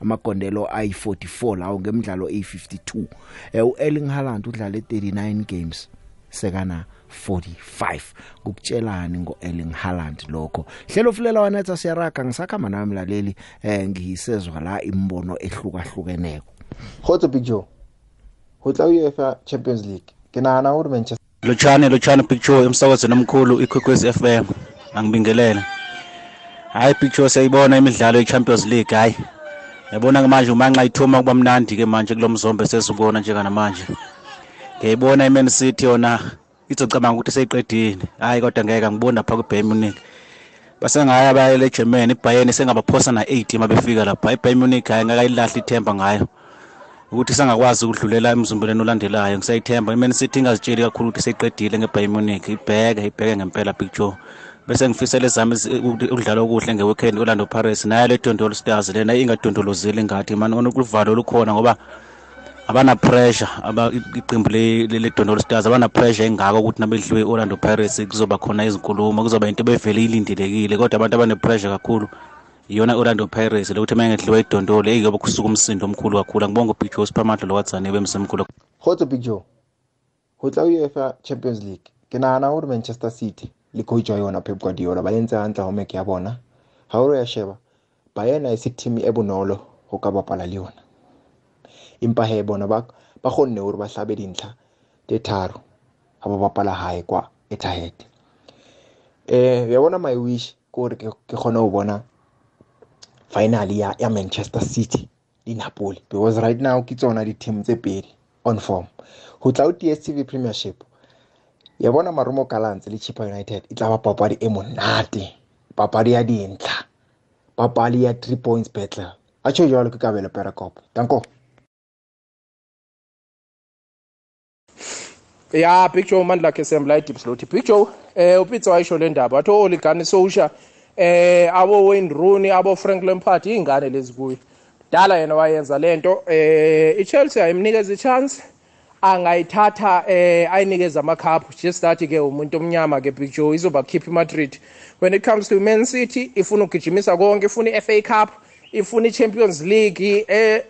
[SPEAKER 3] amagondelo ayi44 lawo ngemidlalo ayi52 eh uErling Haaland udlale 39 games sekana 45 ukutshelani ngoErling Haaland lokho hlelo fulela wanetha siyaraga ngisakhamba nami laleli eh ngisezwa la imbono ehlukahlukeneko
[SPEAKER 20] Khotso Big Joe. Ho tla UEFA Champions League. Ke nahana hore Manchester
[SPEAKER 21] Lochane Lochane Picture emsakazweni omkhulu ikwekwezi FM angibingelele hayi Picture siyayibona imidlalo ye-Champions League hayi. Yabona ke manje umanxa ithoma kuba mnandi ke manje kulomzombe sesibona njeka namanje ngiyayibona iMan City yona izocabanga ukuthi seyiqedile. Hayi kodwa ngeke ngibona lapha kuBayern Munich. Basengaya bayele Germany iBayern sengabaphosa na8 mabefika lapha. iBayern Munich hayi ngakayilahla ithemba ngayo. Ukuthi sangakwazi ukudlulela emzumbeleni olandelayo. Ngisayithemba. iMan City ingazitsheli kakhulu ukuthi seyiqedile ngeBayern Munich ibheke ibheke ngempela Big Joe. Bese ngifisela ezami zi- ukudla- ukudlala okuhle ngeweekend Orlando Pirates. Nayo le Dondolo Stars lena ingadondolozeli ngathi mani onokuvalo lukhona ngoba abana pressure. Aba iqembu le le- le Dondolo Stars abana pressure engaka ukuthi nabedliwe Orlando Pirates kuzoba khona izinkulumo kuzoba into bevele ilindelekile. Kodwa abantu abane pressure kakhulu. Iyona Orlando Pirates lokuthi mayengedliwa idondolo eyobe kusuka umsindo omkhulu kakhulu angibonga uBig Joe Siphamandla lowatsane bemsemkhulu
[SPEAKER 20] Khotso Big Joe. Ho tla UEFA Champions League. Ke nahana hore Manchester City le coach wa yona Pep Guardiola ba entse hantle homework ya bona. Ha o ya sheba Bayern ha se team e bonolo ho ka bapala le yona. Empa he bona ba ba kgonne hore ba hlabe dintlha tse tharo ha ba bapala hae kwa Etihad. Eh ya bona my wish ke hore ke kgone ho bona final ya ya Manchester City le Napoli because right now ke tsona di team tse pedi on form. Ho tla ho DStv Premiership ya bona Marumo Gallants le Chippa United e tla ba papadi e monate. Papadi ya dintlha. Papadi ya 3 points battle. A tjho jwalo ke kabelo Perekop danko.
[SPEAKER 22] Ya Big Joe mandla akhe sembla idips lothi Big Joe eh upitso wayisho le ndaba. Wathi oligani Solskjaer eh abo Wayne Rooney abo Frank Lampard ingane lezi kuyo dala yena wayenza lento eh iChelsea ayimnikeza ichance angayithatha eh ayinikeza amakhaphu. Just that ke umuntu omnyama ke Big Joe izoba keep Madrid when it comes to Man City ifuna ukugijimisa konke ifuna iFA Cup ifuna iChampions League eh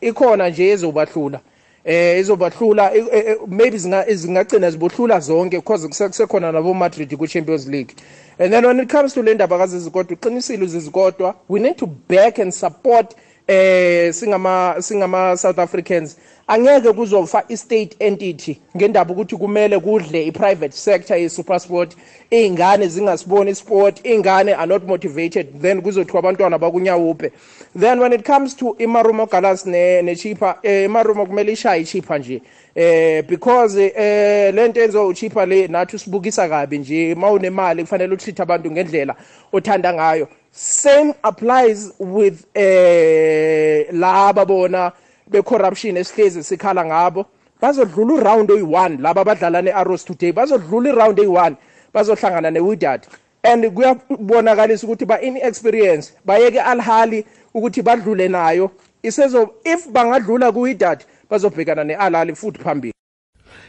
[SPEAKER 22] ikhona nje ezobahlula. Eh izobahlula eh, eh, maybe zinga zingagcina zibohlula zonke because kusekhona nabo Madrid ku Champions League. And then when it comes to le ndaba kazizikodwa uqinisile uzizikodwa we need to back and support eh singama singama South Africans. Angeke kuzofa i-state entity ngendaba ukuthi kumele kudle i-private sector ye-supersport iy'ngane zingasiboni isport iy'ngane are not motivated then kuzothiwa abantwana bakunyawupe then when it comes to imarumo galas nechipa eh, imarumo kumele ishaye ichipa nje eh because eh lento enzo uchipa le nathi usibukisa kabi nje mawunemali kufanele utreat abantu ngendlela othanda ngayo. Same applies with eh laba bona becorruption esihlezi sikhala ngabo. Bazodlula uround oyi-1 laba abadlala ne-arrows today bazodlula iround eyi-1 bazohlangana ne-widad and kuyabonakalisa ukuthi ba-inexperience bayeke alhali ukuthi badlule nayo. Isezo if bangadlula ku-widad bazobhekana ne-alhali futhi phambili.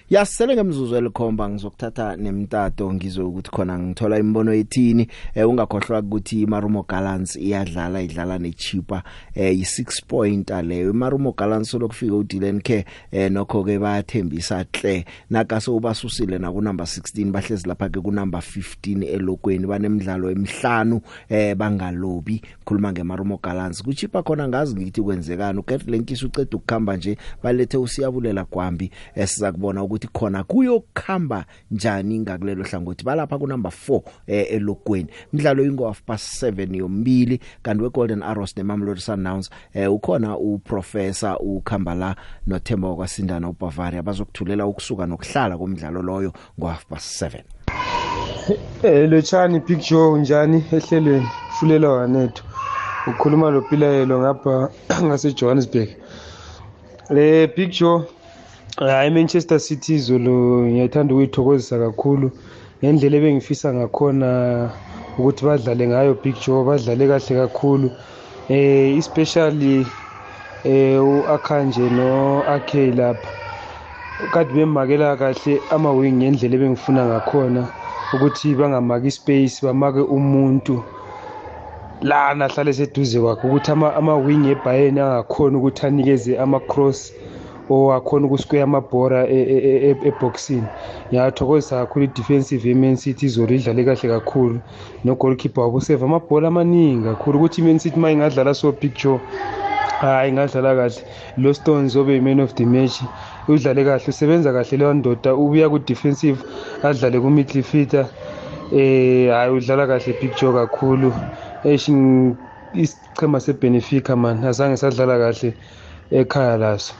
[SPEAKER 3] Yasele ngemzuzu elikhomba ngizokuthatha nemtato ngizwe ukuthi khona ngithola imbono ethini. Eh, ungakhohlwa ukuthi Marumo Gallants iyadlala idlala nechipa eh, yi6 point leyo. Marumo Gallants lokufika uDylan Care eh, nokho ke bayathembisa hle nakaso ubasusile na ku number 16 bahlezi lapha ke ku number 15 elokweni banemidlalo emihlanu eh bangalobi khuluma ngemarumo Gallants. Kuchipa khona ngazi ngithi kwenzekani uGetlenkisi uceda ukukhamba nje balethe usiyabulela kwambi esiza kubona ukuthi khona kuyokhamba njani ngakulelo hlangothi? Balapha ku number 4 eh, elokweni. Umdlalo ingo half past 7 yombili kanti we Golden Arrows neMamelodi Sundowns eh, ukhona uprofessor ukhamba la noThemba kwaSindana uBavaria bazokuthulela ukusuka nokuhlala komdlalo loyo ngo half past 7
[SPEAKER 23] Eh lochani picture njani ehlelweni? Fulela wanethu. Ukhuluma lo Pilayelo ngapha ngase Johannesburg le picture hayi Manchester City izolo ngiyathanda ukuyithokozisa kakhulu. Ngendlela ebengifisa ngakhona ukuthi badlale ngayo picture badlale kahle kakhulu. Eh especially eh uAkhanje no Akay lapha. Kade bemakela kahle ama wing ngendlela ebengifuna ngakhona ukuthi bangamaki space bamake umuntu lana ahlale seduze kwakhe ukuthi ama-wing ebayeni angakhona ukuthi anikeze ama-cross. or akhona ukusquare amabhora eboxini. Ngiyathokozisa kakhulu i-defensive ye-man city izolo idlale kahle kakhulu no-goalkeeper wabo useva amabhola amaningi kakhulu ukuthi i-man city uma ingadlala so picture hayi ngadlala kahle. Lo stones obe yi-man of the match udlale kahle usebenza kahle leyo ndoda ubuya ku-defensive adlale ku-midfielder eh hayi udlala kahle picture kakhulu. Eish isichema sebenefica man azange sadlala kahle ekhaya laso.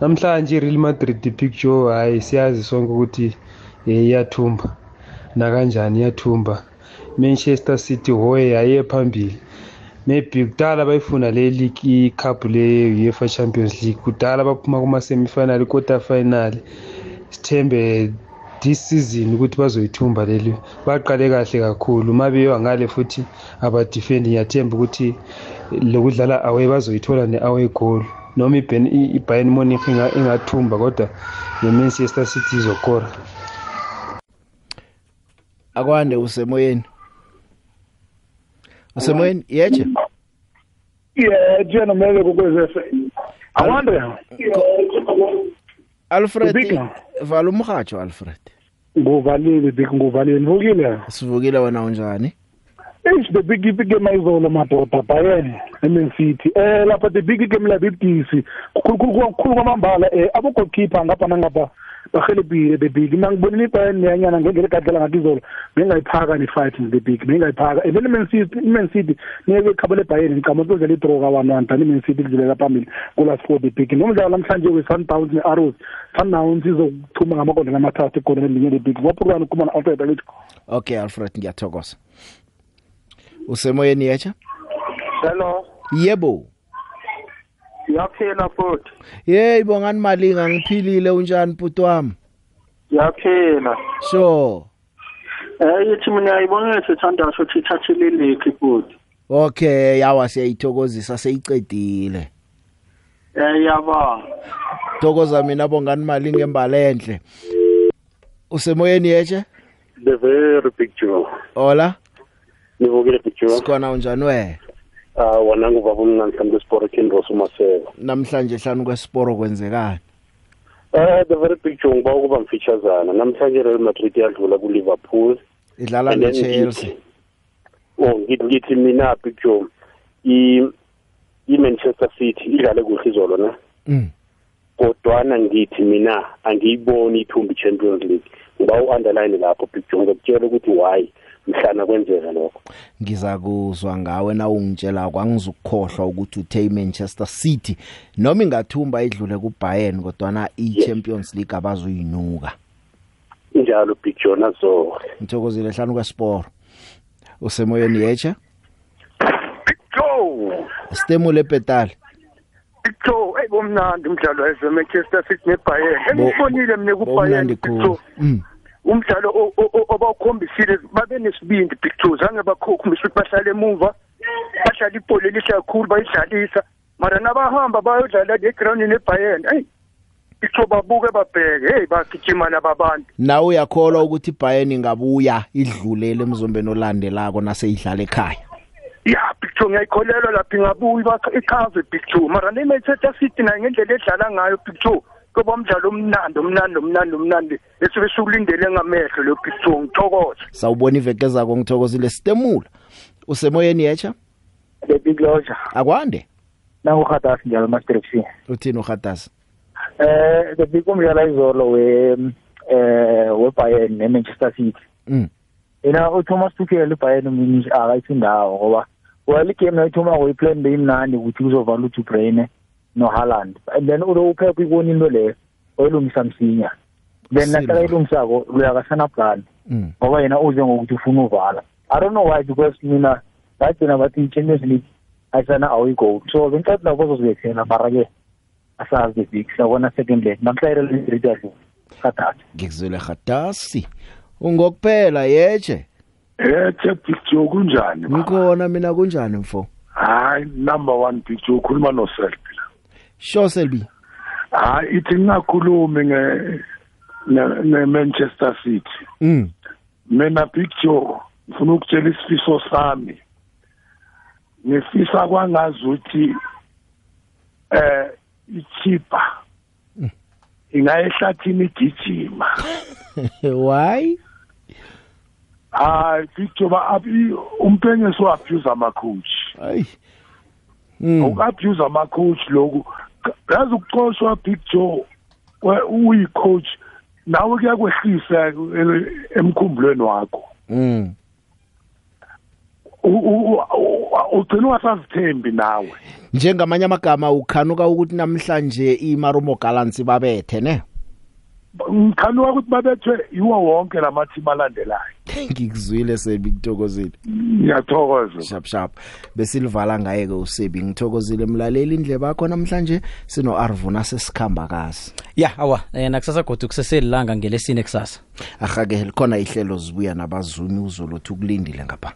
[SPEAKER 23] Namhlanje i-real madrid picture hayi siyazi sonke ukuthi iyathumba. Nakanjani iyathumba? Manchester city hoye yaye phambili. Maybe kudala bayifuna le league i-cup le UEFA Champions League. Kudala baphuma kuma semifinal quarter final sithembe this season ukuthi bazoyithumba leli baqale kahle kakhulu. Mabeyo ngale futhi aba defend ngiyathemba ukuthi lokudlala away bazoyithola ne away goal. Noma iBayern Munich ingathumba kodwa neManchester City izokora.
[SPEAKER 3] Akwande usemoyeni. Usemoyeni yeje
[SPEAKER 24] yeah jena mele kokwezese akwande.
[SPEAKER 3] Alfred vala umhajo Alfred.
[SPEAKER 24] Nguvalile big nguvalile. Vukile
[SPEAKER 3] sivukile wena unjani?
[SPEAKER 24] Eish the big big game ayizolo madoda Bayern eMan City eh lapha the big game la bibdisi kukhulu kwamambala eh abo goalkeeper ngapha nangapha bahelebile the big mina ngibonile iBayern yanyana ngendlela egadlela ngathi izolo bengayiphaka ne fight the big bengayiphaka. And then Man City niyeke khabele Bayern ngicama ukuthi le draw ka 1-1 tani Man City kudlulela phambili kulast four the big. Nomdlalo namhlanje we Sundowns ne Arrows Sundowns izokuthuma ngamakonde amathathu egoleni elinye the big. Waphulwana kuma na Alfred Alito
[SPEAKER 3] Okay Alfred ngiyathokoza. Usemoyeni yecha
[SPEAKER 25] hello
[SPEAKER 3] yebo
[SPEAKER 25] yaphila futhi
[SPEAKER 3] hey bongani malinga ngiphilile unjani puto wami
[SPEAKER 25] yaphila
[SPEAKER 3] sure
[SPEAKER 25] eh yithi mina ayibona sithanda ukuthi ithathile league futhi
[SPEAKER 3] okay yawa siyayithokozisa seyicedile
[SPEAKER 26] Eh yabonga.
[SPEAKER 3] Thokoza mina bongani mali ngembalenhle. Usemoyeni yeche?
[SPEAKER 27] The very big Joe.
[SPEAKER 3] Hola.
[SPEAKER 27] Nivukile big Joe.
[SPEAKER 3] Sikhona unjani we?
[SPEAKER 27] Ah wona ngubaba umncane mhlambe sport Kindros umaseko.
[SPEAKER 3] Namhlanje hlanu kwesiporo kwenzekani?
[SPEAKER 27] Eh the very big Joe ngiba ukuba mfeatureana. Namhlanje Real Madrid yadlula ku Liverpool.
[SPEAKER 3] Idlala
[SPEAKER 27] And then
[SPEAKER 3] neChelsea.
[SPEAKER 27] Oh ngithi ngithi mina big Joe i i Manchester City idlale kuhle izolo na.
[SPEAKER 3] Mm.
[SPEAKER 27] kodwana ngithi mina angiyiboni ithumbi Champions League ngiba u-underline lapho big Joe ngokutshela ukuthi why mhlana kwenzeka lokho.
[SPEAKER 3] Ngizakuzwa ngawe na ungitshela kwangizukukhohlwa ukuthi uthe iManchester City noma ingathumba idlule kuBayern kodwa na iChampions League abazuyinuka
[SPEAKER 27] njalo big Joe nazo
[SPEAKER 3] ngithokozile hlanu kwesport. Usemoyeni yecha
[SPEAKER 28] Joe!
[SPEAKER 3] Stemule petali
[SPEAKER 28] Joe hey bomnandi umdlalo wase Manchester City neBayern engibonile mina kuBayern
[SPEAKER 3] mm.
[SPEAKER 28] Umdlalo o- o- o- obawukhombisile babe nesibindi picture zange bakhombisa ukuthi bahlale emuva badlala ibhola elihle kakhulu bayidlalisa. Mara nabahamba bayodlala le ground neBayern hey picture babuke babheke hey bagijima laba bantu
[SPEAKER 3] nawe uyakholwa ukuthi iBayern ingabuya idlulele emzombeni olandelako naseyidlala ekhaya?
[SPEAKER 28] Ya picture ngiyayikholelwa lapha ingabuyi bakha ikhave picture. Mara le Manchester City nayo ngendlela edlala ngayo picture kuba umdlalo omnandi omnandi omnandi omnandi esuke sikulindele ngamehlo lo picture ngithokoza
[SPEAKER 3] sawubona iveke zako ngithokozile. Stemula usemoyeni yecha
[SPEAKER 29] the big lodge
[SPEAKER 3] akwande?
[SPEAKER 29] Nangu khatas njalo master FC
[SPEAKER 3] uthini uhatasi
[SPEAKER 29] eh the big umdlalo izolo we eh we Bayern ne Manchester City.
[SPEAKER 3] Mm.
[SPEAKER 29] Ina uThomas Tuchel iBayern Munich akayithindawo ngoba well igame nayithoma ngoyiplan beyimnandi ukuthi kuzovala uTu Braine no Haaland and then ulo uphepha ikoni into leyo oyilungisa msinya. Then
[SPEAKER 3] Silva.
[SPEAKER 29] nasala ilungisako luyakasana plan
[SPEAKER 3] mm.
[SPEAKER 29] Ngoba yena uze ngokuthi ufuna uvala. I don't know why because mina bagcina bathi i-champions league ayisana awuyigoal so bengicathi nabo bazozibethela mara-ke asazi the big siyabona second leg namhlayirela idritasi kathathu.
[SPEAKER 3] Ngikuzwele hatasi ungokuphela yeche
[SPEAKER 30] Yethe picture kunjani baba?
[SPEAKER 3] ngikhona mina kunjani mfo?
[SPEAKER 30] Hayi number 1 picture ukhuluma no self.
[SPEAKER 3] Sure selbi
[SPEAKER 30] Hayi ithi ngingakhulumi nge ne- Manchester City.
[SPEAKER 3] mm
[SPEAKER 30] Mina picture ngifuna ukutshela isifiso sami. Ngifisa kwangazi ukuthi eh ichipa ingayehlathini igijima.
[SPEAKER 3] why
[SPEAKER 30] hayi picture ba abi umpenyeso abuse ama coach
[SPEAKER 3] hayi
[SPEAKER 30] ukabuse ama coach lokhu yazi ukuxoshwa picture uyi coach nawe kuyakwehlisa eh, emkhumbulweni wakho.
[SPEAKER 3] Mm.
[SPEAKER 30] Ugcina ungasazithembi nawe.
[SPEAKER 3] Njengamanye amagama ukhanuka ukuthi namhlanje iMarumo Gallants babethe ne?
[SPEAKER 30] Ngikhanuka ukuthi babethwe yiwo wonke lamathimi alandelayo.
[SPEAKER 3] Ngikuzwile sebi ngithokozile.
[SPEAKER 30] Ngiyathokoza.
[SPEAKER 3] Shap shap. Besilivala ngaye ke usebi ngithokozile. Mlaleli indlebe yakho namhlanje sino Arvuna sesikhamba kazi
[SPEAKER 31] ya awa. Eh, nakusasa godu kuseselilanga ngelesine kusasa.
[SPEAKER 3] Ahake likhona ihlelo zibuya nabazuni uzolo uthi ukulindile ngapha.